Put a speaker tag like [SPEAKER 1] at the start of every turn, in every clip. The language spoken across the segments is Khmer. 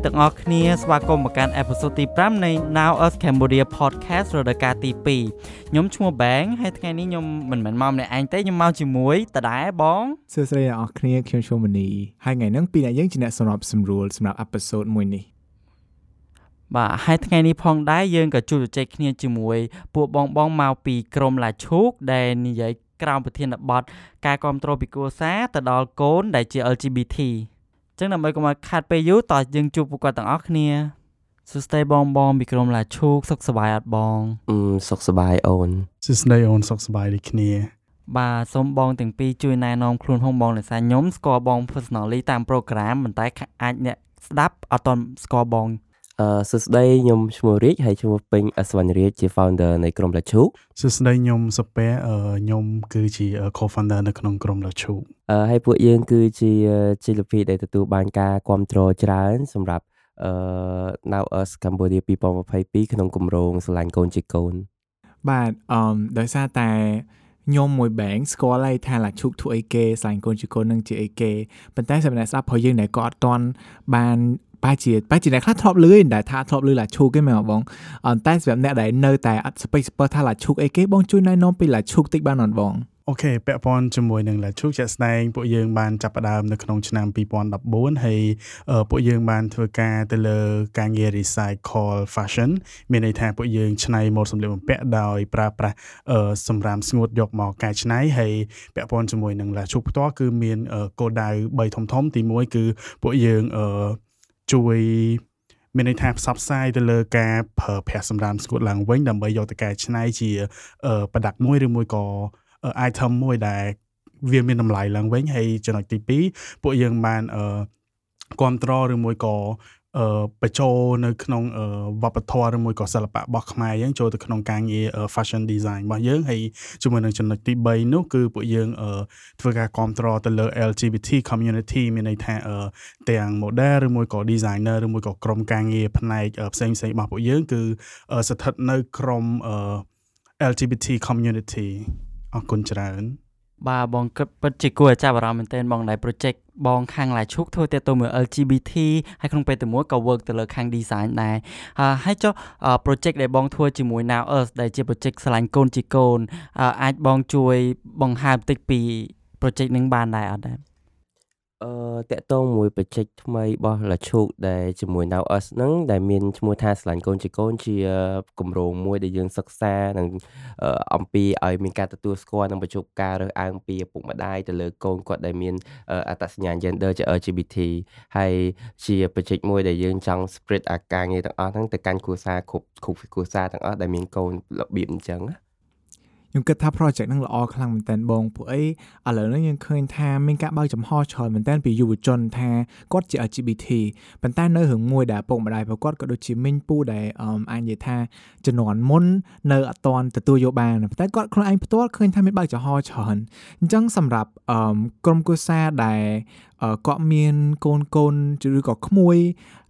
[SPEAKER 1] ស្តីទាំងអស់គ្នាស្វាគមន៍មកកាន់អេផ isode ទី5នៃ Now Us Cambodia Podcast រដូវកាលទី2ខ្ញុំឈ្មោះ Bang ហើយថ្ងៃនេះខ្ញុំមិនមែនមកម្នាក់ឯងទេខ្ញុំមកជាមួយតដែរបង
[SPEAKER 2] សួស្តីអ្នកនរគ្នាខ្ញុំឈ្មោះមនីហើយថ្ងៃនេះពីរអ្នកយើងជាអ្នកសម្របសម្រួលសម្រាប់ episode មួយនេះ
[SPEAKER 1] បាទហើយថ្ងៃនេះផងដែរយើងក៏ជួបជជែកគ្នាជាមួយពួកបងបងមកពីក្រុមឡាឈូកដែលនិយាយក្រោមប្រធានបទការគ្រប់គ្រងពីគូសាទៅដល់កូនដែលជា LGBT ចឹងដើម្បីកុំឲ្យខាត់ពេលយូរតោះយើងជួបពួកគាត់ទាំងអស់គ្នាសួស្តីបងបងពីក្រុមឡាឈូកសុខសប្បាយអត់បង
[SPEAKER 3] អឺសុខសប្បាយអូន
[SPEAKER 4] សួស្តីអូនសុខសប្បាយដូចគ្នា
[SPEAKER 1] បាទសូមបងទាំងពីរជួយណែនាំខ្លួនផងបងដោយសារខ្ញុំស្គាល់បង personally តាម program ប៉ុន្តែអាចអ្នកស្ដាប់អត់ទាន់ស្គាល់បង
[SPEAKER 3] អឺសួស្តីខ្ញុំឈ្មោះរាជហើយឈ្មោះពេញអសវណ្ណរាជជា founder នៃក្រុមលាឈូក
[SPEAKER 4] សួស្តីខ្ញុំសុពែខ្ញុំគឺជា co-founder នៅក្នុងក្រុមលាឈូក
[SPEAKER 3] អឺហើយពួកយើងគឺជាជីលពីដែលទទួលបានការគ្រប់គ្រងច្រើន សម្រាប់អឺ Now Us Cambodia 2022ក្នុងគម្រោងស្រឡាញ់កូនជាកូន
[SPEAKER 2] បាទអឺដោយសារតែខ្ញុំមួយបែងស្គាល់ហើយថាឡាឈូកធ្វើអីគេស្លាញ់កូនជាកូននឹងជាអីគេប៉ុន្តែសម្រាប់ស្ដាប់ព្រោះយើងដែលក៏អត់ទាន់បាន បែរជាបែរជាអ្នកខ្លះធ្លាប់លឺតែថាធ្លាប់លឺឡាឈូកគេមែនបងតែសម្រាប់អ្នកដែលនៅតែអត់ស្ពេចស្ពើថាឡាឈូកអីគេបងជួយណែនាំពីឡាឈូកតិចបានអត់បង
[SPEAKER 4] អូខេពាក់ព័ន្ធជាមួយនឹងឡាឈូកជាក់ស្ដែងពួកយើងបានចាប់ផ្ដើមនៅក្នុងឆ្នាំ2014ហើយពួកយើងបានធ្វើការទៅលើការងារ recycle fashion មានន័យថាពួកយើងច្នៃម៉ូដសម្លៀកបំពាក់ដោយប្រើប្រាស់សម្រាមស្ងួតយកមកកែច្នៃហើយពាក់ព័ន្ធជាមួយនឹងឡាឈូកផ្ទាល់គឺមានគោលដៅ3ធំធំទី1គឺពួកយើង ជួយមានន័យថាផ្សព្វផ្សាយទៅលើការប្រើប្រាស់សម្រាមស្ងួតឡើងវិញដើម្បីយកទៅកែច្នៃជាប្រដាប់មួយឬមួយក៏ item មួយដែលវាមានតម្លៃឡើងវិញហើយចំណុចទី2ពួកយើងបានអឺគ្រប់គ្រងឬមួយក៏ អឺបញ្ចូលនៅក្នុងវប្បធម៌ឬមួយក៏សិល្បៈរបស់ខ្មែរយើងចូលទៅក្នុងការងារ fashion design របស់យើងហើយជាមួយនឹងចំណុចទី3នោះគឺពួកយើងធ្វើការគ្រប់គ្រងទៅលើ LGBT community មានន័យថាទាំង model ឬមួយក៏ designer ឬមួយក៏ក្រុមការងារផ្នែកផ្សេងផ្សេងរបស់ពួកយើងគឺស្ថិតនៅក្រុម LGBT community អរគុណច្រើន
[SPEAKER 1] បាទបងគិតពិតជាគួរឲ្យចាប់អារម្មណ៍មែនទែនបងដែល project បងខាងឡាឈុកធ្វើទាក់ទងមួយ LGBT ហើយក្នុងពេលតែមួយក៏ work ទៅលើខាង design ដែរហើយចុះ project ដែលបងធ្វើជាមួយ Now Earth ដែលជា project ឆ្លាញ់កូនជាកូនអាចបងជួយបង្ហើបបន្តិចពី project នឹងបានដែរអត់ដែរ
[SPEAKER 3] អឺតកតងមួយបច្ចេកថ្មីរបស់លាឈូកដែលជាមួយ Now Us ហ្នឹងដែលមានឈ្មោះថាស្រឡាញ់កូនជាកូនជាគម្រោងមួយដែលយើងសិក្សានឹងអំពីឲ្យមានការទទួលស្គាល់និងបញ្ជប់ការរើសអើងពីឪពុកម្ដាយទៅលើកូនគាត់ដែលមានអត្តសញ្ញាណ gender ជា LGBT ហើយជាបច្ចេកមួយដែលយើងចង់ spread អាការងារទាំងអស់ហ្នឹងទៅកាន់គ្រួសារគ្រប់គ្រប់គ្រួសារទាំងអស់ដែលមានកូនរបៀបអញ្ចឹងណា
[SPEAKER 2] ខ្ញុំគិតថា project ហ្នឹងល្អខ្លាំងមែនតើបងពួកអីឥឡូវនេះយើងឃើញថាមានការបើកចំហច្រើនមែនតើពីយុវជនថាគាត់ជា LGBT ប៉ុន្តែនៅរឿងមួយដែលពុកម្ដាយរបស់គាត់ក៏ដូចជាមីងពូដែលអាចនិយាយថាជំនាន់មុននៅអត់ទាន់ទទួលយកបានប៉ុន្តែគាត់ខ្លួនឯងផ្ទាល់ឃើញថាមានបើកចំហច្រើនអញ្ចឹងសម្រាប់ក្រុមគូសាដែល គាត់មានកូនកូនឬក៏ក្មួយ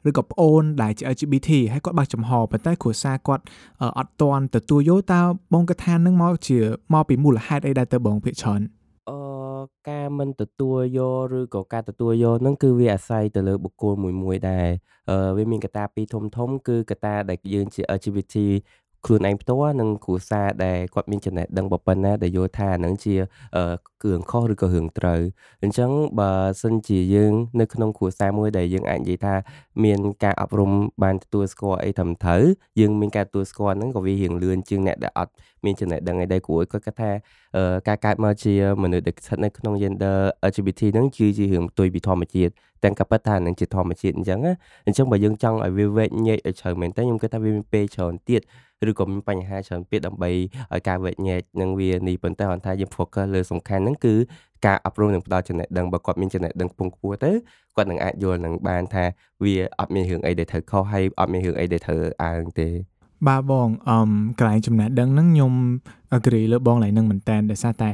[SPEAKER 2] ឬក៏ប្អូនដែលជា LGBT ហើយគាត់បើកចំហប៉ុន្តែគ្រួសារគាត់អត់ទាន់ទទួលយកតើបងកថានឹងមកជាមកពីមូលហេតុអីដែរទៅបងភាគច្រើន
[SPEAKER 3] អឺការមិនទទួលយកឬក៏ការទទួលយកហ្នឹងគឺវាអាស្រ័យទៅលើបុគ្គលមួយមួយដែរអឺវាមានកត្តាពីរធំធំគឺកត្តាដែលយើងជា LGBT ខ្លួនឯងផ្ទាល់និងគ្រួសារដែលគាត់មានចំណេះដឹងប៉ុណ្ណាដែលយល់ថាហ្នឹងជាគ្រឿងខុសឬក៏រឿងត្រូវអញ្ចឹងបើសិនជាយើងនៅក្នុងគ្រួសារមួយដែលយើងអាចនិយាយថាមានការអប់រំបានទទួលស្គាល់អីត្រឹមត្រូវយើងមានការទទួលស្គាល់ហ្នឹងក៏វារៀងលឿនជាងអ្នកដែលអត់មានចំណេះដឹងអីដែរគ្រូគាត់គាត់ថាការកើតមកជាមនុស្សដែលស្ថិតនៅក្នុង gender LGBT ហ្នឹងគឺជារឿងផ្ទុយពីធម្មជាតិ ទាំងក៏ប៉ុន្តែនឹងជាធម្មជាតិអញ្ចឹងណាអញ្ចឹងបើយើងចង់ឲ្យវាវែកញែកឲ្យជ្រៅមែនតើខ្ញុំគិតថាវាមានពេលច្រើនទៀតឬក៏មានបញ្ហាច្រើនពេកដើម្បីឲ្យការវែកញែកនឹងវានេះប៉ុន្តែគាត់ថាយើង focus លើសំខាន់ហ្នឹងគឺការអប់រំនិងផ្ដល់ចំណេះដឹងបើគាត់មានចំណេះដឹងខ្ពង់ខ្ពស់ទៅគាត់នឹងអាចយល់នឹងបានថាវាអត់មានរឿងអីដែលត្រូវខុសហើយអត់មានរឿងអីដែលត្រូវអើងទេ
[SPEAKER 2] បាទបងអឺកន្លែងចំណេះដឹងហ្នឹងខ្ញុំ agree លើបងឡើងនឹងមែនតើដោយសារតែ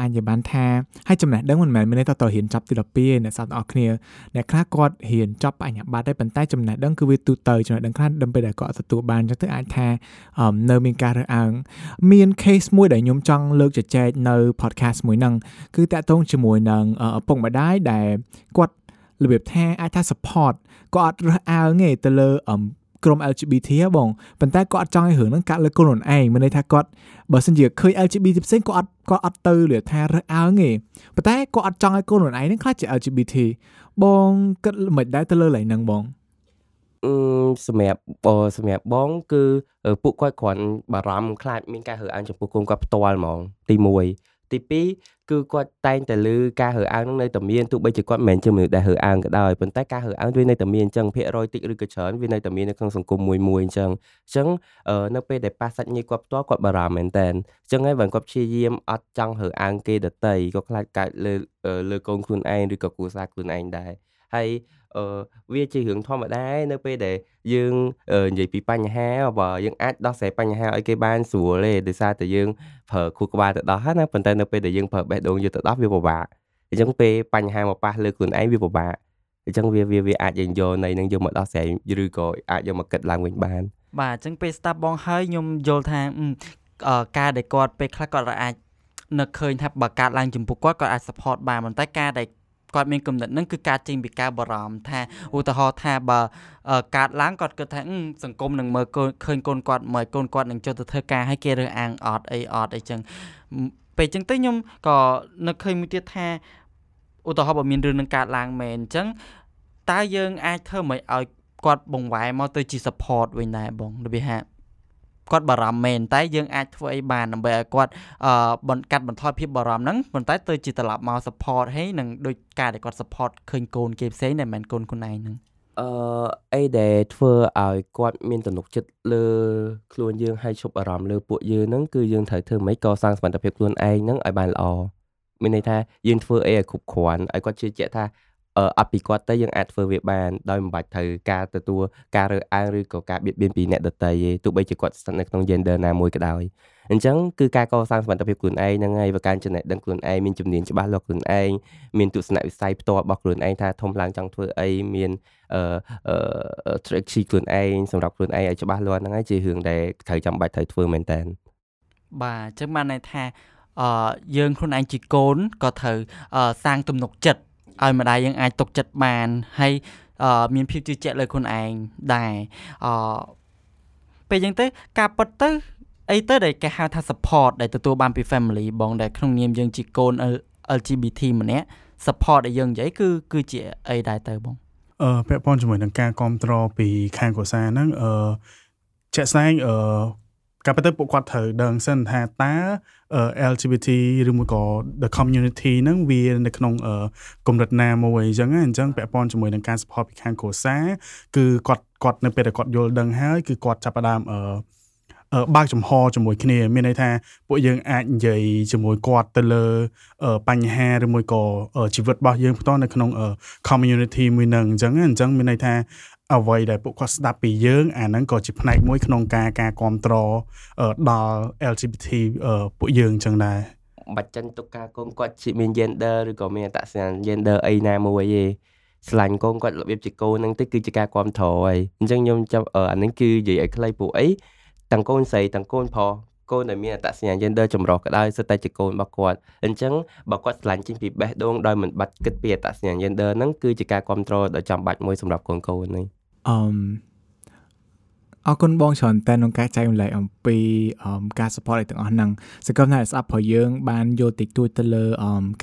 [SPEAKER 2] អាចនិយាយបានថាហើយចំណេះដឹងមិនមែនមានន័យថាតើរៀនចប់ទី12ទេអ្នកសាស្ត្រទាំងអស់គ្នាអ្នកខ្លះគាត់រៀនចប់បញ្ញាបត្រដែរប៉ុន្តែចំណេះដឹងគឺវាទូទៅចំណេះដឹងខ្លះដើម្បីដែលគាត់ទទួលបានអញ្ចឹងទៅអាចថានៅមានការរើសអើងមាន case មួយដែលខ្ញុំចង់លើកជជែកនៅ podcast មួយហ្នឹងគឺតាក់ទងជាមួយនឹងឪពុកម្ដាយដែលគាត់របៀបថាអាចថា support ក៏អត់រើសអើងទេទៅលើអឹម ក្រុម LGBT ហ៎បងប៉ុន្តែគាត់អត់ចង់ឲ្យរឿងហ្នឹងកាត់លើខ្លួនខ្លួនឯងមានន័យថាគាត់បើសិនជាឃើញ LGBT ផ្សេងគាត់អត់គាត់អត់ទៅលថារើសអើងទេប៉ុន្តែគាត់អត់ចង់ឲ្យខ្លួនខ្លួនឯងហ្នឹងខ្លាចជា LGBT បងគិតមិនដែរទៅលើកន្លែងហ្នឹងបង
[SPEAKER 3] អឺសម្រាប់បើសម្រាប់បង គឺពួកគាត់គ្រាន់បារម្ភខ្លាចមានការរើសអើងចំពោះកូនគាត់ផ្ទាល់ហ្មងទី1ទី2 គឺគាត់តែងតែលើការរើសអើងនឹងនៅតែមានទោះបីជាគាត់មិនមែនជាមនុស្សដែលរើសអើងក៏ដោយប៉ុន្តែការរើសអើងវានៅតែមានអញ្ចឹងភាគរយតិចឬក៏ច្រើនវានៅតែមាននៅក្នុងសង្គមមួយមួយអញ្ចឹងអញ្ចឹងនៅពេលដែលប៉ះសាច់ញាតិគាត់ផ្ទាល់គាត់បារម្ភមែនតើអញ្ចឹងហើយបើគាត់ព្យាយាមអត់ចង់រើសអើងគេដតីក៏ខ្លាចកើតលើលើកូនខ្លួនឯងឬក៏គ្រួសារខ្លួនឯងដែរហើយអឺ វាជារឿងធម្មតានៅពេលដែលយើងនិយាយពីបញ្ហាបើយើងអាចដោះស្រាយបញ្ហាឲ្យគេបានស្រួលទេដោយសារតែយើងប្រើខួរក្បាលទៅដោះណាប៉ុន្តែនៅពេលដែលយើងប្រើបេះដូងយកទៅដោះវាពិបាកអញ្ចឹងពេលបញ្ហាមកប៉ះលើខ្លួនឯងវាពិបាកអញ្ចឹងវាវាវាអាចយើងយកនៃនឹងយកមកដោះស្រាយឬក៏អាចយកមកគិតឡើងវិញបាន
[SPEAKER 1] បាទអញ្ចឹងពេលស្ដាប់បងហើយខ្ញុំយល់ថាការដែលគាត់ពេលខ្លះគាត់អាចនឹកឃើញថាបើកាត់ឡើងចំពោះគាត់គាត់អាច support បានប៉ុន្តែការដែល គាត់មានគំនិតហ្នឹងគឺការចេញពីការបារម្ភថាឧទាហរណ៍ថាបើកាត់ឡើងគាត់គិតថាសង្គមនឹងមើលឃើញកូនគាត់មើលកូនគាត់នឹងចុះទៅធ្វើការឲ្យគេរើសអើងអត់អីអត់អីចឹងពេលចឹងទៅខ្ញុំក៏នឹកឃើញមួយទៀតថាឧទាហរណ៍បើមានរឿងនឹងកើតឡើងមែនអញ្ចឹងតើយើងអាចធ្វើមិនឲ្យគាត់បង្វែរមកទៅជា support វិញដែរបងរបៀបថា គាត់បារម្ភមែនតែយើងអាចធ្វើអីបានដើម្បីឲ្យគាត់អឺបន្កាត់បន្ថយភាពបារម្ភហ្នឹងប៉ុន្តែទៅជាត្រឡប់មក support ហើយនឹងដូចការដែលគាត់ support ឃើញកូនគេផ្សេងដែលមិនមែនកូនខ្លួនឯងហ្នឹង
[SPEAKER 3] អឺអីដែលធ្វើឲ្យគាត់មានទំនុកចិត្តលើខ្លួនយើងហើយឈប់អារម្មណ៍លើពួកយើងហ្នឹងគឺយើងត្រូវធ្វើម៉េចកសាងសមត្ថភាពខ្លួនឯងហ្នឹងឲ្យបានល្អមានន័យថាយើងធ្វើអីឲ្យគ្រប់គ្រាន់ឲ្យគាត់ជឿជាក់ថា អត់ពីគាត់ទៅយើងអាចធ្វើវាបានដោយមិនបាច់ត្រូវការទទួលការរើសអើងឬក៏ការបៀតបៀនពីអ្នកដទៃទេទោះបីជាគាត់ស្ថិតនៅក្នុង gender ណាមួយក៏ដោយអញ្ចឹងគឺការកសាងសមត្ថភាពខ្លួនឯងហ្នឹងហើយបើការចំណេះដឹងខ្លួនឯងមានជំនាញច្បាស់លាស់ខ្លួនឯងមានទស្សនវិស័យផ្ទាល់របស់ខ្លួនឯងថាធំឡើងចង់ធ្វើអីមានអឺ strategy ខ្លួនឯងសម្រាប់ខ្លួនឯងឲ្យច្បាស់លាស់ហ្នឹងហើយជារឿងដែលត្រូវចាំបាច់ត្រូវធ្វើមែនតើ
[SPEAKER 1] បាទអញ្ចឹងបានន័យថាអឺយើងខ្លួនឯងជាកូនក៏ត្រូវសាងទំនុកចិត្ត ឲ្យម្ដាយយើងអាចទុកចិត្តបានហើយមានភាពជឿជាក់លើខ្លួនឯងដែរអពេលអញ្ចឹងទៅការប៉ັດទៅអីទៅដែលគេហៅថា support ដែលទទួលបានពី family បងដែលក្នុងនាមយើងជាកូន LGBT ម្នាក់ support ដែលយើងនិយាយគឺគឺជាអីដែរទៅបង
[SPEAKER 4] អឺពាក់ព័ន្ធជាមួយនឹងការគ្រប់គ្រងពីខាងគ្រួសារហ្នឹងអឺជាក់ស្ដែងអឺ ការពិតទៅពួកគាត់ត្រូវដឹងសិនថាតើ LGBT ឬមួយក៏ the community ហ្នឹងវានៅក្នុងកម្រិតណាមួយអញ្ចឹងអញ្ចឹងពាក់ព័ន្ធជាមួយនឹងការ support ពីខាងគ្រួសារគឺគាត់គាត់នៅពេលដែលគាត់យល់ដឹងហើយគឺគាត់ចាប់ផ្ដើមអឺបើកចំហជាមួយគ្នាមានន័យថាពួកយើងអាចនិយាយជាមួយគាត់ទៅលើបញ្ហាឬមួយក៏ជីវិតរបស់យើងផ្ទាល់នៅក្នុង community មួយនឹងអញ្ចឹងអញ្ចឹងមានន័យថា អ្វីដែលពួកគាត់ស្ដាប់ពីយើងអាហ្នឹងក៏ជាផ្នែកមួយក្នុងការការគ្រប់គ្រងដល់ LGBT ពួកយើងអញ្ចឹងដែរ
[SPEAKER 3] បាច់ចិនទុកការកូនគាត់ជាមាន gender ឬក៏មានអត្តសញ្ញាណ gender អីណាមួយទេស្រឡាញ់កូនគាត់របៀបជាកូនហ្នឹងទៅគឺជាការគ្រប់គ្រងហើយអញ្ចឹងខ្ញុំចាប់អាហ្នឹងគឺនិយាយឲ្យខ្លីពួកអីទាំងកូនស្រីទាំងកូនប្រុស កូនដែលមានអត្តសញ្ញាណ gender ចម្រុះក៏ដោយសិតតែជាកូនរបស់គាត់អញ្ចឹងបើគាត់ឆ្លាញ់ចេញពីបេះដូងដោយមិនបាច់គិតពីអត្តសញ្ញាណ gender ហ្នឹងគឺជាការគ្រប់គ្រងដ៏ចាំបាច់មួយសម្រាប់កូនកូននេះអឺ
[SPEAKER 2] អរគុណបងច្រើនតែក្នុងការចែករំលែកអំពីការ support ឲ្យទាំងអស់ហ្នឹងសង្ឃឹមថាស្អាប់ព្រោះយើងបានយល់តិចតួចទៅលើ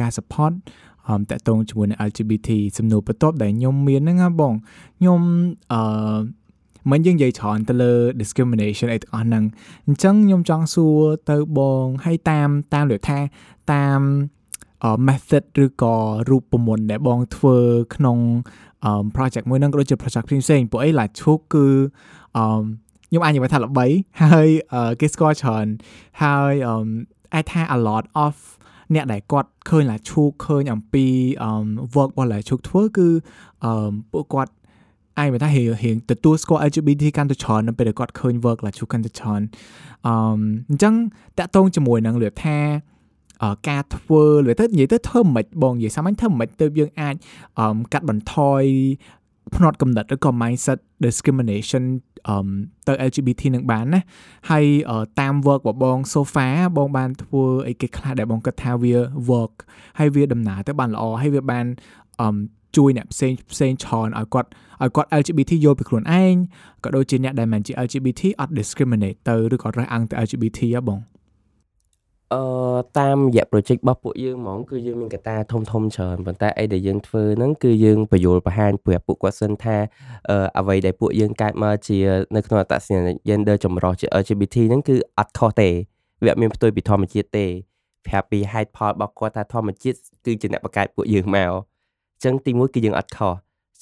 [SPEAKER 2] ការ support អមតកតងជាមួយនឹង LGBT សំណួរបន្ទាប់ដែលខ្ញុំមានហ្នឹងណាបងខ្ញុំអឺ មិនយើងនិយាយច្រើនទៅលើ discrimination អីទាំងអស់ហ្នឹងអញ្ចឹងខ្ញុំចង់សួរទៅបងឲ្យតាមតាមលើថាតាម method ឬក៏រូបមន្តដែលបងធ្វើក្នុង project មួយហ្នឹងក៏ដូចជា project ផ្សេងៗពួកអីឡាឈុកគឺអឺខ្ញុំអាចនិយាយថាល្បីហើយគេស្គាល់ច្រើនហើយអាចថា a lot of អ្នកដែលគាត់ឃើញឡាឈូកឃើញអំពី work របស់ឡាឈូកធ្វើគឺពួកគាត់ អាយបើថារៀងទទួលស្គាល់ LGBT កាន់តែច្រើននៅពេលដែលគាត់ឃើញ work ឡាឈូកាន់តែច្រើនអឺអញ្ចឹងតាក់ទងជាមួយនឹងលៀបថាការធ្វើឬទៅនិយាយទៅធ្វើមិនបងនិយាយសាមញ្ញធ្វើមិនទៅយើងអាចកាត់បន្ថយផ្នត់កំណត់ឬក៏ mindset discrimination អឺទៅ LGBT នឹងបានណាហើយតាម work របស់បង so far បងបានធ្វើអីគេខ្លះដែលបងគិតថាវា work ហើយវាដំណើរទៅបានល្អហើយវាបានអឺ ជួយអ្នកផ្សេងផ្សេងច្រើនឲ្យគាត់ឲ្យគាត់ LGBT យល់ពីខ្លួនឯងក៏ដូចជាអ្នកដែលមិនជា LGBT អត់ discriminate ទៅឬក៏រើសអើងទៅ LGBT ហ៎បង
[SPEAKER 3] អឺតាមរយៈ project របស់ពួកយើងហ្មងគឺយើងមានកត្តាធំធំច្រើនប៉ុន្តែអីដែលយើងធ្វើហ្នឹងគឺយើងបញ្យល់បង្ហាញប្រាប់ពួកគាត់សិនថាអឺអ្វីដែលពួកយើងកើតមកជានៅក្នុងអត្តសញ្ញាណ gender ចម្រុះជា LGBT ហ្នឹងគឺអត់ខុសទេវាអត់មានផ្ទុយពីធម្មជាតិទេប្រាប់ពីហេតុផលរបស់គាត់ថាធម្មជាតិគឺជាអ្នកបង្កើតពួកយើងមកអញ្ចឹងទីមួយគឺយើងអត់ខុស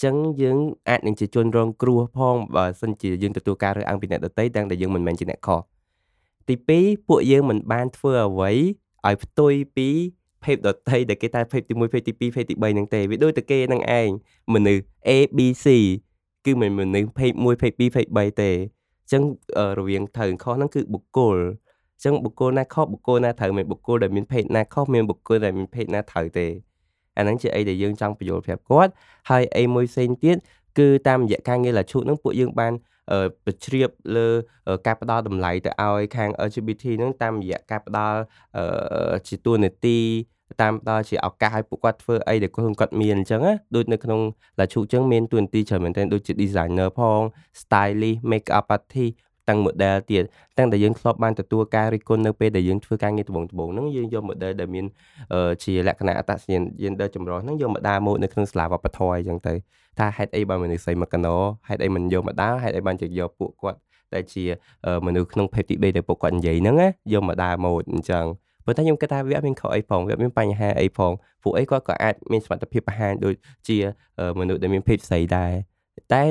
[SPEAKER 3] ចឹងយើងអាចនឹងជាជនរងគ្រោះផងបើសិនជាយើងទទួលការរើសអើងពីអ្នកដទៃទាំងដែលយើងមិនមែនជាអ្នកខុសទី2ពួកយើងមិនបានធ្វើអ្វីឲ្យផ្ទុយពីភេទដតីដែលគេតែភេទទី1ភេទទី2ភេទទី3ហ្នឹងទេវាដូចតែគេនឹងឯងមនុស្ស A B C គឺមិនមនុស្សភេទ1ភេទ2ភេទ3ទេអញ្ចឹងរវាងត្រូវខុសហ្នឹងគឺបុគ្គលអញ្ចឹងបុគ្គលណាខុសបុគ្គលណាត្រូវមិនបុគ្គលដែលមានភេទណាខុសមានបុគ្គលដែលមានភេទណាត្រូវទេ អាហ្នឹងជាអីដែលយើងចង់បញ្យល់ប្រាប់គាត់ហើយអីមួយផ្សេងទៀតគឺតាមរយៈការងារលាឈូតហ្នឹងពួកយើងបានបញ្ជ្រាបលើការផ្ដល់តម្លៃទៅឲ្យខាង LGBT ហ្នឹងតាមរយៈការផ្ដល់ជាទួនាទីតាមដល់ជាឱកាសឲ្យពួកគាត់ធ្វើអីដែលខ្លួនគាត់មានអញ្ចឹងណាដូចនៅក្នុងលាឈូអញ្ចឹងមានទួនាទីច្រើនមែនទែនដូចជា designer ផង stylist make up artist ទាំង model ទៀតទាំងដែលយើងធ្លាប់បានទទួលការរិះគន់នៅពេលដែលយើងធ្វើការងារដំបូងដំបូងហ្នឹងយើងយក model ដែលមានជាលក្ខណៈអត្តសញ្ញាណ gender ចម្រុះហ្នឹងយកមកដើរម៉ូដនៅក្នុងសាលាវប្បធម៌អញ្ចឹងទៅថាហេតុអីបានមនុស្សស្រីមកកណោហេតុអីមិនយកមកដើរហេតុអីបានជាយកពួកគាត់ដែលជាមនុស្សក្នុងភេទទី3ដែលពួកគាត់និយាយហ្នឹងណាយកមកដើរម៉ូដអញ្ចឹងប៉ុន្តែខ្ញុំគិតថាវាអត់មានខុសអីផងវាមានបញ្ហាអីផងពួកអីគាត់ក៏អាចមានសមត្ថភាពបង្ហាញដូចជាមនុស្សដែលមានភេទផ្សេងដែរ តែ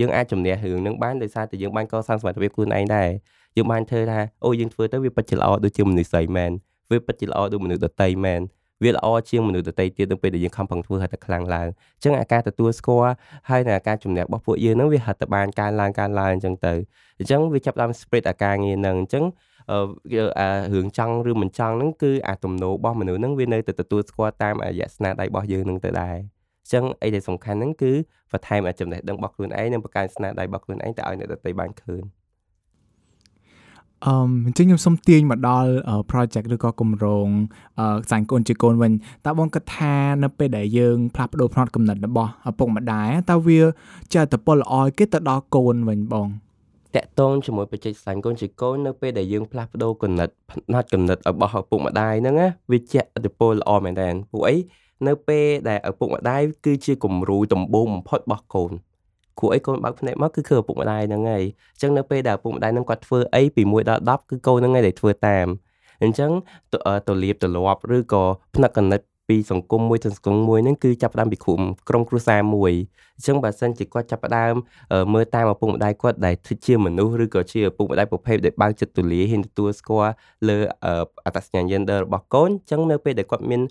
[SPEAKER 3] យើងអាចជំនះរឿងនឹងបានដោយសារតែយើងបានកសាងសមត្ថភាពខ្លួនឯងដែរយើងបានធ្វើថាអូយើងធ្វើទៅវាពិតជាល្អដូចជាមនុស្សស្រីមែនវាពិតជាល្អដូចមនុស្សដតីមែនវាល្អជាងមនុស្សដទៃទៀតនៅពេលដែលយើងខំប្រឹងធ្វើឲ្យតែខ្លាំងឡើងអញ្ចឹងអាការទទួលស្គាល់ហើយនិងអាការជំនះរបស់ពួកយើងហ្នឹងវាហិតតែបានកើនឡើងកើនឡើងអញ្ចឹងទៅអញ្ចឹងវាចាប់ដើម spread អាការងារហ្នឹងអញ្ចឹងអារឿងចង់ឬមិនចង់ហ្នឹងគឺអាទំនោររបស់មនុស្សហ្នឹងវានៅតែទទួលស្គាល់តាមអារយៈស្នាដៃរបស់យើងហ្នឹងទៅដែរអញ្ចឹងអីដែលសំខាន់ហ្នឹងគឺបន្ថែមអាចំណេះដឹងរបស់ខ្លួនឯងនិងបង្កើនស្នាដៃរបស់ខ្លួនឯងទៅឲ្យអ្នកដទៃបានឃើញ
[SPEAKER 2] អឺអញ្ចឹងខ្ញុំសូមទាញមកដល់ project ឬក៏គម្រោងខ្សាញ់កូនជាកូនវិញតើបងគិតថានៅពេលដែលយើងផ្លាស់ប្ដូរផ្នត់កំណត់របស់ឪពុកម្ដាយតើវាជាអត្តពលល្អគេទៅដល់កូនវិញបង
[SPEAKER 3] តកតងជាមួយបច្ចេកសាញ់កូនជាកូននៅពេលដែលយើងផ្លាស់ប្ដូរគណិតផ្នត់គណិតរបស់ឪពុកម្ដាយហ្នឹងណាវាជាអត្តពលល្អមែនតើពួកអី នៅពេលដែលឪពុកម្ដាយគឺជាគំរូដំបូងបំផុតរបស់កូនគ្រូអីកូនបើកភ្នែកមកគឺគឺឪពុកម្ដាយហ្នឹងហើយអញ្ចឹងនៅពេលដែលឪពុកម្ដាយហ្នឹងគាត់ធ្វើអីពី1ដល់10គឺកូនហ្នឹងហើយដែលធ្វើតាមអញ្ចឹងទៅលៀបទៅលាប់ឬក៏ផ្នែកកណិត ពីសង្គមមួយទៅសង្គមមួយហ្នឹងគឺចាប់ផ្ដើមពីក្រុមក្រុមគ្រួសារមួយអញ្ចឹងបើសិនជាគាត់ចាប់ផ្ដើមមើលតាមឪពុកម្ដាយគាត់ដែលជាមនុស្សឬក៏ជាឪពុកម្ដាយប្រភេទដែលបើកចិត្តទូលាយហ៊ានទទួលស្គាល់លើអត្តសញ្ញាណ gender របស់កូនអញ្ចឹងនៅពេលដែលគាត់មាន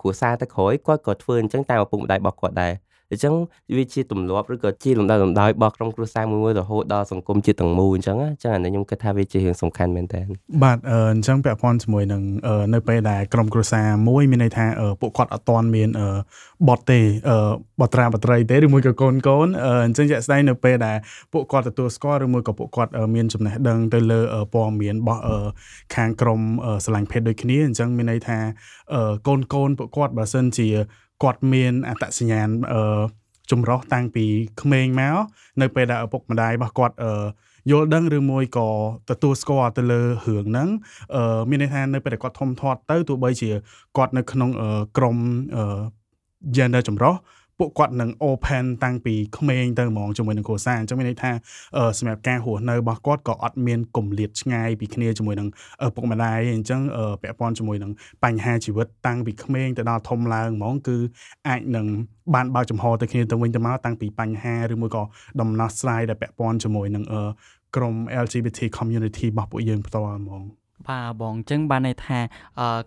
[SPEAKER 3] គ្រួសារទៅក្រោយគាត់ក៏ធ្វើអញ្ចឹងតាមឪពុកម្ដាយរបស់គាត់ដែរ អញ្ចឹងវាជាទម្លាប់ឬក៏ជាលំដាប់លំដោយរបស់ក្រុមគ្រួសារមួយមួយរហូតដល់សង្គមជាតិទាំងមូលអញ្ចឹងអញ្ចឹងអានេះខ្ញុំគិតថាវាជារឿងសំខាន់មែនតើ
[SPEAKER 4] បាទអញ្ចឹងពាក់ព័ន្ធជាមួយនឹងនៅពេលដែលក្រុមគ្រួសារមួយមានន័យថាពួកគាត់អត់ទាន់មានបត់ទេបត្រាបត្រីទេឬមួយក៏កូនកូនអញ្ចឹងជាក់ស្ដែងនៅពេលដែលពួកគាត់ទទួលស្គាល់ឬមួយក៏ពួកគាត់មានចំណេះដឹងទៅលើព័ត៌មានរបស់ខាងក្រុមស្រឡាញ់ភេទដូចគ្នាអញ្ចឹងមានន័យថាកូនកូនពួកគាត់បើសិនជា គាត់មានអត្តសញ្ញាណអឺចម្រោះតាំងពីក្មេងមកនៅពេលដែលឪពុកម្ដាយរបស់គាត់អឺយល់ដឹងឬមួយក៏ទទួលស្គាល់ទៅលើរឿងហ្នឹងអឺមានន័យថានៅពេលដែលគាត់ធំធាត់ទៅទោះបីជាគាត់នៅក្នុងក្រុមអឺ gender ចម្រុះ ពួកគាត់នឹង open តាំងពីក្មេងទៅហ្មងជាមួយនឹងគ្រួសារអញ្ចឹងមានន័យថាសម្រាប់ការរស់នៅរបស់គាត់ក៏អត់មានគម្លាតឆ្ងាយពីគ្នាជាមួយនឹងពុកម្ដាយអញ្ចឹងពាក់ព័ន្ធជាមួយនឹងបញ្ហាជីវិតតាំងពីក្មេងទៅដល់ធំឡើងហ្មងគឺអាចនឹងបានបើកចំហទៅគ្នាទៅវិញទៅមកតាំងពីបញ្ហាឬមួយក៏ដំណោះស្រាយដែលពាក់ព័ន្ធជាមួយនឹងក្រុម LGBT community របស់ពួកយើងផ្ទាល់ហ្មង
[SPEAKER 1] បាទបងអញ្ចឹងបានន័យថា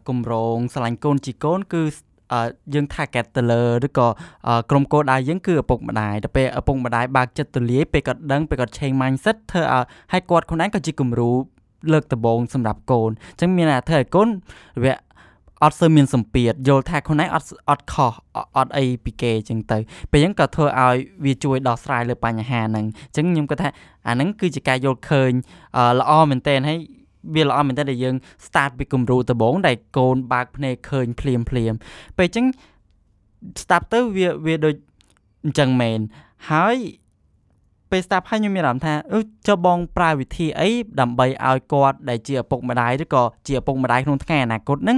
[SPEAKER 1] គម្រោងឆ្លាញ់កូនជីកូនគឺ យើង target ទៅលើឬក៏ក្រុមគោលដៅយើងគឺឪពុកម្ដាយទៅពេលឪពុកម្ដាយបើកចិត្តទូលាយពេលគាត់ដឹងពេលគាត់ change mindset ធ្វើឲ្យឲ្យគាត់ខ្លួនឯងក៏ជាគំរូលើកដំបូងសម្រាប់កូនអញ្ចឹងមានថាធ្វើឲ្យកូនរយៈអត់សូវមានសម្ពាធយល់ថាខ្លួនឯងអត់អត់ខុសអត់អីពីគេអញ្ចឹងទៅពេលហ្នឹងក៏ធ្វើឲ្យវាជួយដោះស្រាយលើបញ្ហាហ្នឹងអញ្ចឹងខ្ញុំគាត់ថាអាហ្នឹងគឺជាការយល់ឃើញល្អមែនតើហើយ វាល្អមែនតើដែលយើង start ពីគំរូដំបូងដែលកូនបើកភ្នែកឃើញភ្លាមភ្លាមពេលអញ្ចឹង start ទៅវាវាដូចអញ្ចឹងមែនហើយពេលស្ដាប់ហើយខ្ញុំមានអារម្មណ៍ថាអឺចុះបងប្រើវិធីអីដើម្បីឲ្យគាត់ដែលជាឪពុកម្ដាយឬក៏ជាឪពុកម្ដាយក្នុងថ្ងៃអនាគតហ្នឹង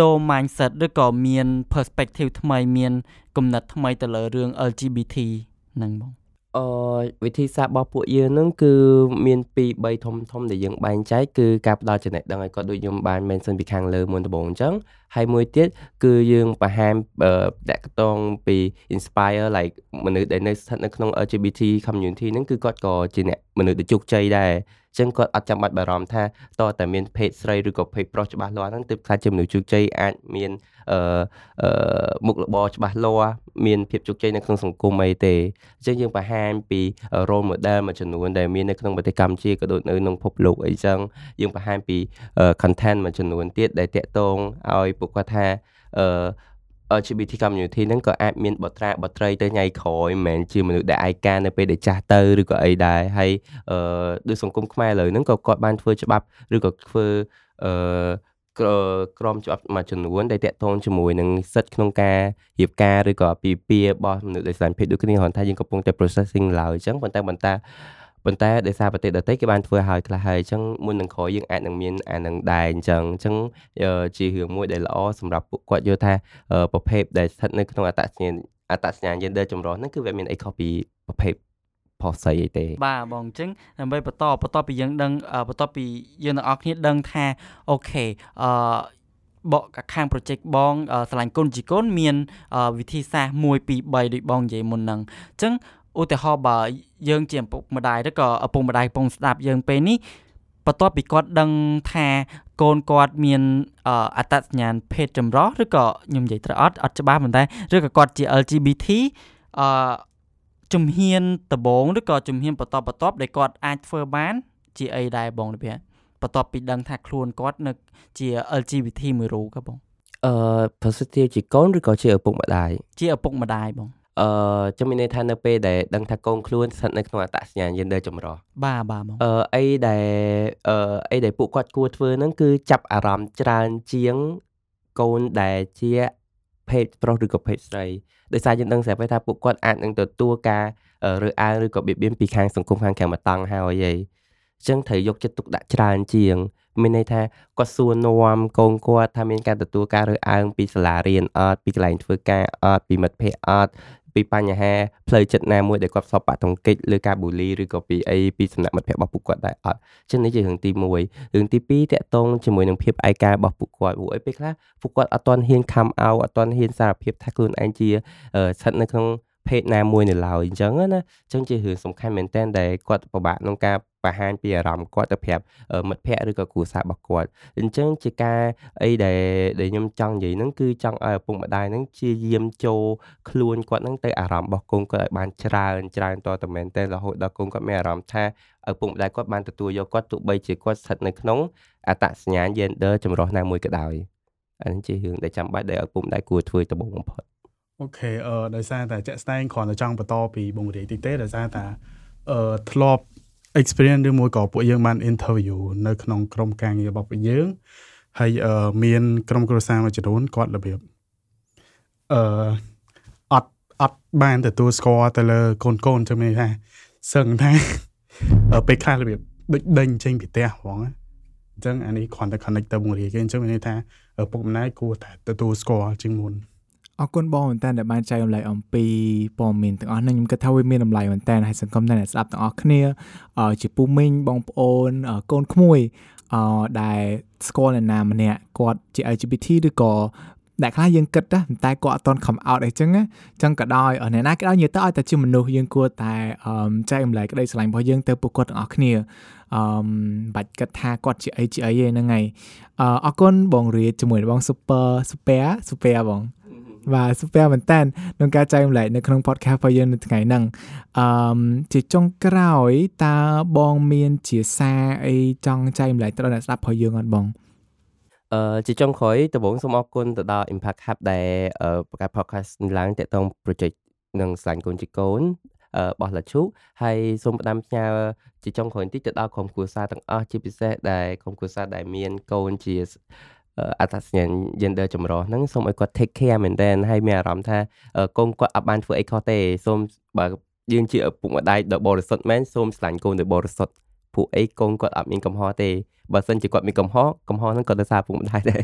[SPEAKER 1] ដូរ mindset ឬក៏មាន perspective ថ្មីមានគំនិតថ្មីទៅលើរឿង LGBT ហ្នឹងបង
[SPEAKER 3] អឺវិធីសាស្ត្ររបស់ពួកយើងហ្នឹងគឺមានពីរ3ធំធំដែលយើងបែងចែកគឺការផ្ដល់ចំណេះដឹងឲ្យគាត់ដូចខ្ញុំបាន mention ពីខាងលើមុនដំបូងអញ្ចឹងហើយមួយទៀតគឺយើងបង្ហាញតាក់ទងពី inspire like មនុស្សដែលនៅស្ថិតនៅក្នុង LGBT community ហ្នឹងគឺគាត់ក៏ជាអ្នកមនុស្សដែលជោគជ័យដែរ ចឹងគាត់អត់ចាំបាច់បារម្ភថាតើតែមានភេទស្រីឬក៏ភេទប្រុសច្បាស់លាស់ហ្នឹងទើបខ្លាចជាមនុស្សជោគជ័យអាចមានអឺអឺមុខរបរច្បាស់លាស់មានភាពជោគជ័យនៅក្នុងសង្គមអីទេអញ្ចឹងយើងបង្ហាញពី role model មួយចំនួនដែលមាននៅក្នុងប្រទេសកម្ពុជាក៏ដូចនៅក្នុងពិភពលោកអីចឹងយើងបង្ហាញពី content មួយចំនួនទៀតដែលតាក់ទងឲ្យពួកគាត់ថាអឺ LGBT community ហ្នឹងក៏អាចមានបត្រាបត្រីទៅថ្ងៃក្រោយមិនមែនជាមនុស្សដែលឯកានៅពេលដែលចាស់ទៅឬក៏អីដែរហើយអឺដូចសង្គមខ្មែរឥឡូវហ្នឹងក៏គាត់បានធ្វើច្បាប់ឬក៏ធ្វើអឺក្រមច្បាប់មួយចំនួនដែលតាក់ទងជាមួយនឹងសិទ្ធិក្នុងការរៀបការឬក៏ពីពីរបស់មនុស្សដែលស្រឡាញ់ភេទដូចគ្នាគ្រាន់តែយើងកំពុងតែ processing ឡើយអញ្ចឹងប៉ុន្តែបន្ត ប៉ុន្តែដោយសារប្រទេសដទៃគេបានធ្វើឲ្យខ្លះហើយអញ្ចឹងមុននឹងក្រោយយើងអាចនឹងមានអានឹងដែរអញ្ចឹងអញ្ចឹងជារឿងមួយដែលល្អសម្រាប់ពួកគាត់យល់ថាប្រភេទដែលស្ថិតនៅក្នុងអត្តសញ្ញាណអត្តសញ្ញាណ gender ចម្រុះហ្នឹងគឺវាមានអីខុសពីប្រភេទផុសស្អីអីទេ
[SPEAKER 1] បាទបងអញ្ចឹងដើម្បីបន្តបន្តពីយើងដឹងបន្តពីយើងទាំងអស់គ្នាដឹងថាអូខេអឺបកខាង project បងឆ្លាញ់គុណជីកូនមានវិធីសាស្ត្រ1 2 3ដូចបងនិយាយមុនហ្នឹងអញ្ចឹង ឧទាហរណ៍បើយើងជាឪពុកម្ដាយឬក៏ឪពុកម្ដាយកំពុងស្ដាប់យើងពេលនេះបន្ទាប់ពីគាត់ដឹងថាកូនគាត់មានអត្តសញ្ញាណភេទចម្រុះឬក៏ខ្ញុំនិយាយត្រូវអត់អត់ច្បាស់ប៉ុន្តែឬក៏គាត់ជា LGBT អឺជំហានដំបូងឬក៏ជំហានបន្តបន្ទាប់ដែលគាត់អាចធ្វើបាន ជាអីដែរបងនេះបន្ទាប់ពីដឹងថាខ្លួនគាត់នៅជា LGBT មួយរូបក៏បង
[SPEAKER 3] អឺ positive ជាកូនឬក៏ជាឪពុកម្ដាយ
[SPEAKER 1] ជាឪពុកម្ដាយបង
[SPEAKER 3] អឺចាំមានន័យថានៅពេលដែលដឹងថាកូនខ្លួនស្ថិតនៅក្នុងអត្តសញ្ញាណ gender ចម្រុះ
[SPEAKER 1] បាទបាទបង
[SPEAKER 3] អឺអីដែលអឺអីដែលពួកគាត់គួរធ្វើហ្នឹងគឺចាប់អារម្មណ៍ច្រើនជាងកូនដែលជាភេទប្រុសឬក៏ភេទស្រីដោយសារយើងដឹងស្រាប់ហើយថាពួកគាត់អាចនឹងទទួលការរើសអើងឬក៏បៀតបៀនពីខាងសង្គមខាងខាងមកតង់ហើយហីអញ្ចឹងត្រូវយកចិត្តទុកដាក់ច្រើនជាងមានន័យថាគាត់សួរនាំកូនគាត់ថាមានការទទួលការរើសអើងពីសាលារៀនអត់ពីកន្លែងធ្វើការអត់ពីមិត្តភ័ក្តិអត់ ពីបញ្ហាផ្លូវចិត្តណាមួយដែលគាត់ផ្សព្វបាក់ទង្គិចឬការបូលីឬក៏ពីអីពីសំណាក់មិត្តភ័ក្តិរបស់ពួកគាត់ដែរអត់ចឹងនេះជារឿងទី1រឿងទី2តកតងជាមួយនឹងភាពឯការបស់ពួកគាត់ព្រោះអីពេលខ្លះពួកគាត់អត់ទាន់ហ៊ានខំអោអត់ទាន់ហ៊ានសារភាពថាខ្លួនឯងជាស្ថិតនៅក្នុងភេទណាមួយនៅឡើយអញ្ចឹងណាអញ្ចឹងជារឿងសំខាន់មែនតើដែលគាត់ពិបាកក្នុងការ បង្ហាញពីអារម្មណ៍គាត់ទៅប្រាប់មិត្តភ័ក្តិឬក៏គ្រួសាររបស់គាត់អញ្ចឹងជាការអីដែលដែលខ្ញុំចង់និយាយហ្នឹងគឺចង់ឲ្យឪពុកម្ដាយហ្នឹងជាយាមចូលខ្លួនគាត់ហ្នឹងទៅអារម្មណ៍របស់កូនគាត់ឲ្យបានច្រើនច្រើនតទៅមែនតើរហូតដល់កូនគាត់មានអារម្មណ៍ថាឪពុកម្ដាយគាត់បានទទួលយកគាត់ទោះបីជាគាត់ស្ថិតនៅក្នុងអត្តសញ្ញាណ gender ចម្រុះណាមួយក៏ដោយអានេះជារឿងដែលចាំបាច់ដែលឪពុកម្ដាយគួរធ្វើដំបូងបំផុត
[SPEAKER 4] អូខេអឺដោយសារតែជាក់ស្ដែងគ្រាន់តែចង់បន្តពីបងរាយតិចទេដោយសារតែអឺធ្លាប់ experience ឬមួយក៏ពួកយើងបាន interview នៅក្នុងក្រុមការងាររបស់ពួកយើងហើយអឺមានក្រុមគ្រួសារមួយចំនួនគាត់របៀបអឺអត់អត់បានទទួលស្គាល់ទៅលើកូនកូនចឹងមានថាសឹងថាពេលខ្លះរបៀបដូចដេញចេញពីផ្ទះហ្មងអញ្ចឹងអានេះគ្រាន់តែ connect ទៅមួយរីគេអញ្ចឹងមានន័យថាពុកម្ដាយគួរតែទទួលស្គាល់ជាងមុន
[SPEAKER 2] អរគុណបងមែនតើដែលបានចែករំលែកអំពីព័ត៌មានទាំងអស់ហ្នឹងខ្ញុំគិតថាវាមានតម្លៃមែនតើហើយសង្គមតែអ្នកស្ដាប់ទាំងអស់គ្នាជាពូមីងបងប្អូនកូនក្មួយអឺដែលស្គាល់អ្នកណាម្នាក់គាត់ជា LGBT ឬក៏ដែលខ្លះយើងគិតតែតែគាត់អត់តន់ come out អីចឹងអញ្ចឹងក៏ដោយអ្នកណាក៏ដោយនិយាយទៅឲ្យតែជាមនុស្សយើងគួរតែចែករំលែកក្តីស្រឡាញ់របស់យើងទៅពួកគាត់ទាំងអស់គ្នាអឺបាច់គិតថាគាត់ជាអីជាអីហ្នឹងហើយអរគុណបងរៀបជាមួយបង super super super បង បាទ super មែនតើក្នុងការចែករំលែកនៅក្នុង podcast របស់យើងនៅថ្ងៃហ្នឹងអឺជាចុងក្រោយតើបងមានជាសារអីចង់ចែករំលែកទៅដល់អ្នកស្ដាប់របស់យើងអត់បង
[SPEAKER 3] អឺជាចុងក្រោយដំបូងសូមអរគុណទៅដល់ Impact Hub ដែលបង្កើត podcast ឡើងតាក់ទង project នឹងស្លាញ់កូនជីកូនរបស់លាឈូហើយសូមផ្ដាំផ្ញើជាចុងក្រោយបន្តិចទៅដល់ក្រុមគ្រួសារទាំងអស់ជាពិសេសដែលក្រុមគ្រួសារដែលមានកូនជា អត្តសញ្ញាណ gender ចម្រុះហ្នឹងសូមឲ្យគាត់ take care មែនតើហើយមានអារម្មណ៍ថាកូនគាត់អត់បានធ្វើអីខុសទេសូមបើយើងជាឪពុកម្ដាយដ៏បរិសុទ្ធមែនសូមស្រឡាញ់កូនដ៏បរិសុទ្ធពួកអីកូនគាត់អត់មានកំហុសទេបើសិនជាគាត់មានកំហុសកំហុសហ្នឹងគាត់ទៅសារពុកម្ដាយដែរ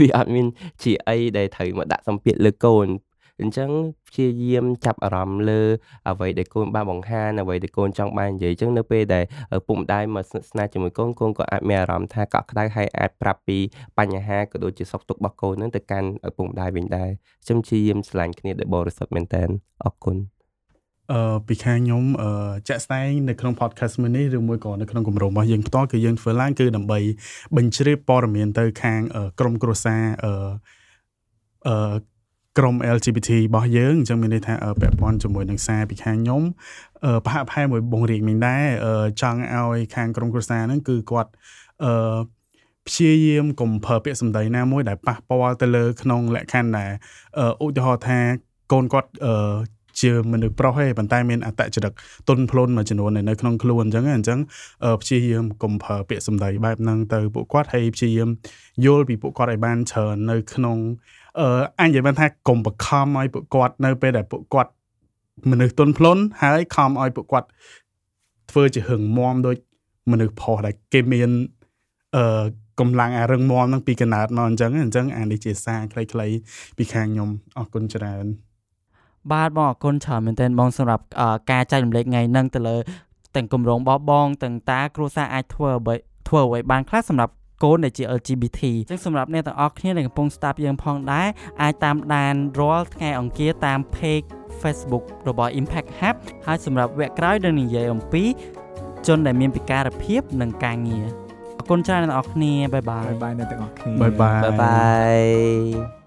[SPEAKER 3] វាអត់មានជាអីដែលត្រូវមកដាក់សម្ពាធលើកូន អញ្ចឹងព្យាយាមចាប់អារម្មណ៍លើអ្វីដែលកូនបានបង្ហាញអ្វីដែលកូនចង់បាននិយាយអញ្ចឹងនៅពេលដែលពុកម្ដាយមកស្នេហ៍ជាមួយកូនកូនក៏អាចមានអារម្មណ៍ថាកក់ក្ដៅហើយអាចប្រាប់ពីបញ្ហាក៏ដូចជាសុខទុក្ខរបស់កូននឹងទៅកាន់ឪពុកម្ដាយវិញដែរខ្ញុំព្យាយាមឆ្លាញ់គ្នាដោយបរិសុទ្ធមែនតើអរគុណ
[SPEAKER 4] អឺពីខាងខ្ញុំអឺចាក់ស្ដែងនៅក្នុង podcast មួយនេះឬមួយក៏នៅក្នុងគម្រោងរបស់យើងផ្ទាល់គឺយើងធ្វើឡើងគឺដើម្បីបញ្ជ្រាបព័ត៌មានទៅខាង ក្រមគ្រួសារអឺអឺ ក្រុម LGBT របស់យើងអញ្ចឹងមានន័យថាពាក់ព័ន្ធជាមួយនឹងសារពីខាងខ្ញុំប្រហាក់ប្រហែលមួយបងរៀងមិញដែរចង់ឲ្យខាងក្រុមគ្រួសារហ្នឹងគឺគាត់អឺព្យាយាមកុំប្រើពាក្យសម្ដីណាមួយដែលប៉ះពាល់ទៅលើក្នុងលក្ខខណ្ឌដែលឧទាហរណ៍ថាកូនគាត់អឺជាមនុស្សប្រុសទេប៉ុន្តែមានអតចរិតទុនភ្លុនមួយចំនួននៅក្នុងខ្លួនអញ្ចឹងអញ្ចឹងព្យាយាមកុំប្រើពាក្យសម្ដីបែបហ្នឹងទៅពួកគាត់ហើយព្យាយាមយល់ពីពួកគាត់ឲ្យបានច្រើននៅក្នុង អឺអញនិយាយបានថាកុំបខំឲ្យពួកគាត់នៅពេលដែលពួកគាត់មនុស្សទុនភ្លុនហើយខំឲ្យពួកគាត់ធ្វើជាហឹងមាំដូចមនុស្សផុសដែលគេមានអឺកម្លាំងអារឹងមាំហ្នឹងពីកណើតមកអញ្ចឹងអញ្ចឹងអានេះជាសារខ្លីៗពីខាងខ្ញុំអរគុណច្រើន
[SPEAKER 1] បាទបងអរគុណច្រើនមែនទែនបងសម្រាប់ការចែករំលែកថ្ងៃហ្នឹងទៅលើទាំងគម្រោងបោះបងទាំងតាគ្រួសារអាចធ្វើអ្វីធ្វើអ្វីបានខ្លះសម្រាប់ កូនដែលជា LGBT អញ្ចឹងសម្រាប់អ្នកទាំងអស់គ្នាដែលកំពុងស្ដាប់យើងផងដែរអាចតាមដានរាល់ថ្ងៃអង្គារតាម page Facebook របស់ Impact Hub ហើយសម្រាប់វគ្គក្រោយនឹងនិយាយអំពី ជនដែលមានពិការភាពនិងការងារអរគុណច្រើនអ្នកទាំងអស់គ្នា
[SPEAKER 2] bye bye bye bye អ្នកទាំងអស់គ្នា
[SPEAKER 4] bye
[SPEAKER 3] bye bye byeយ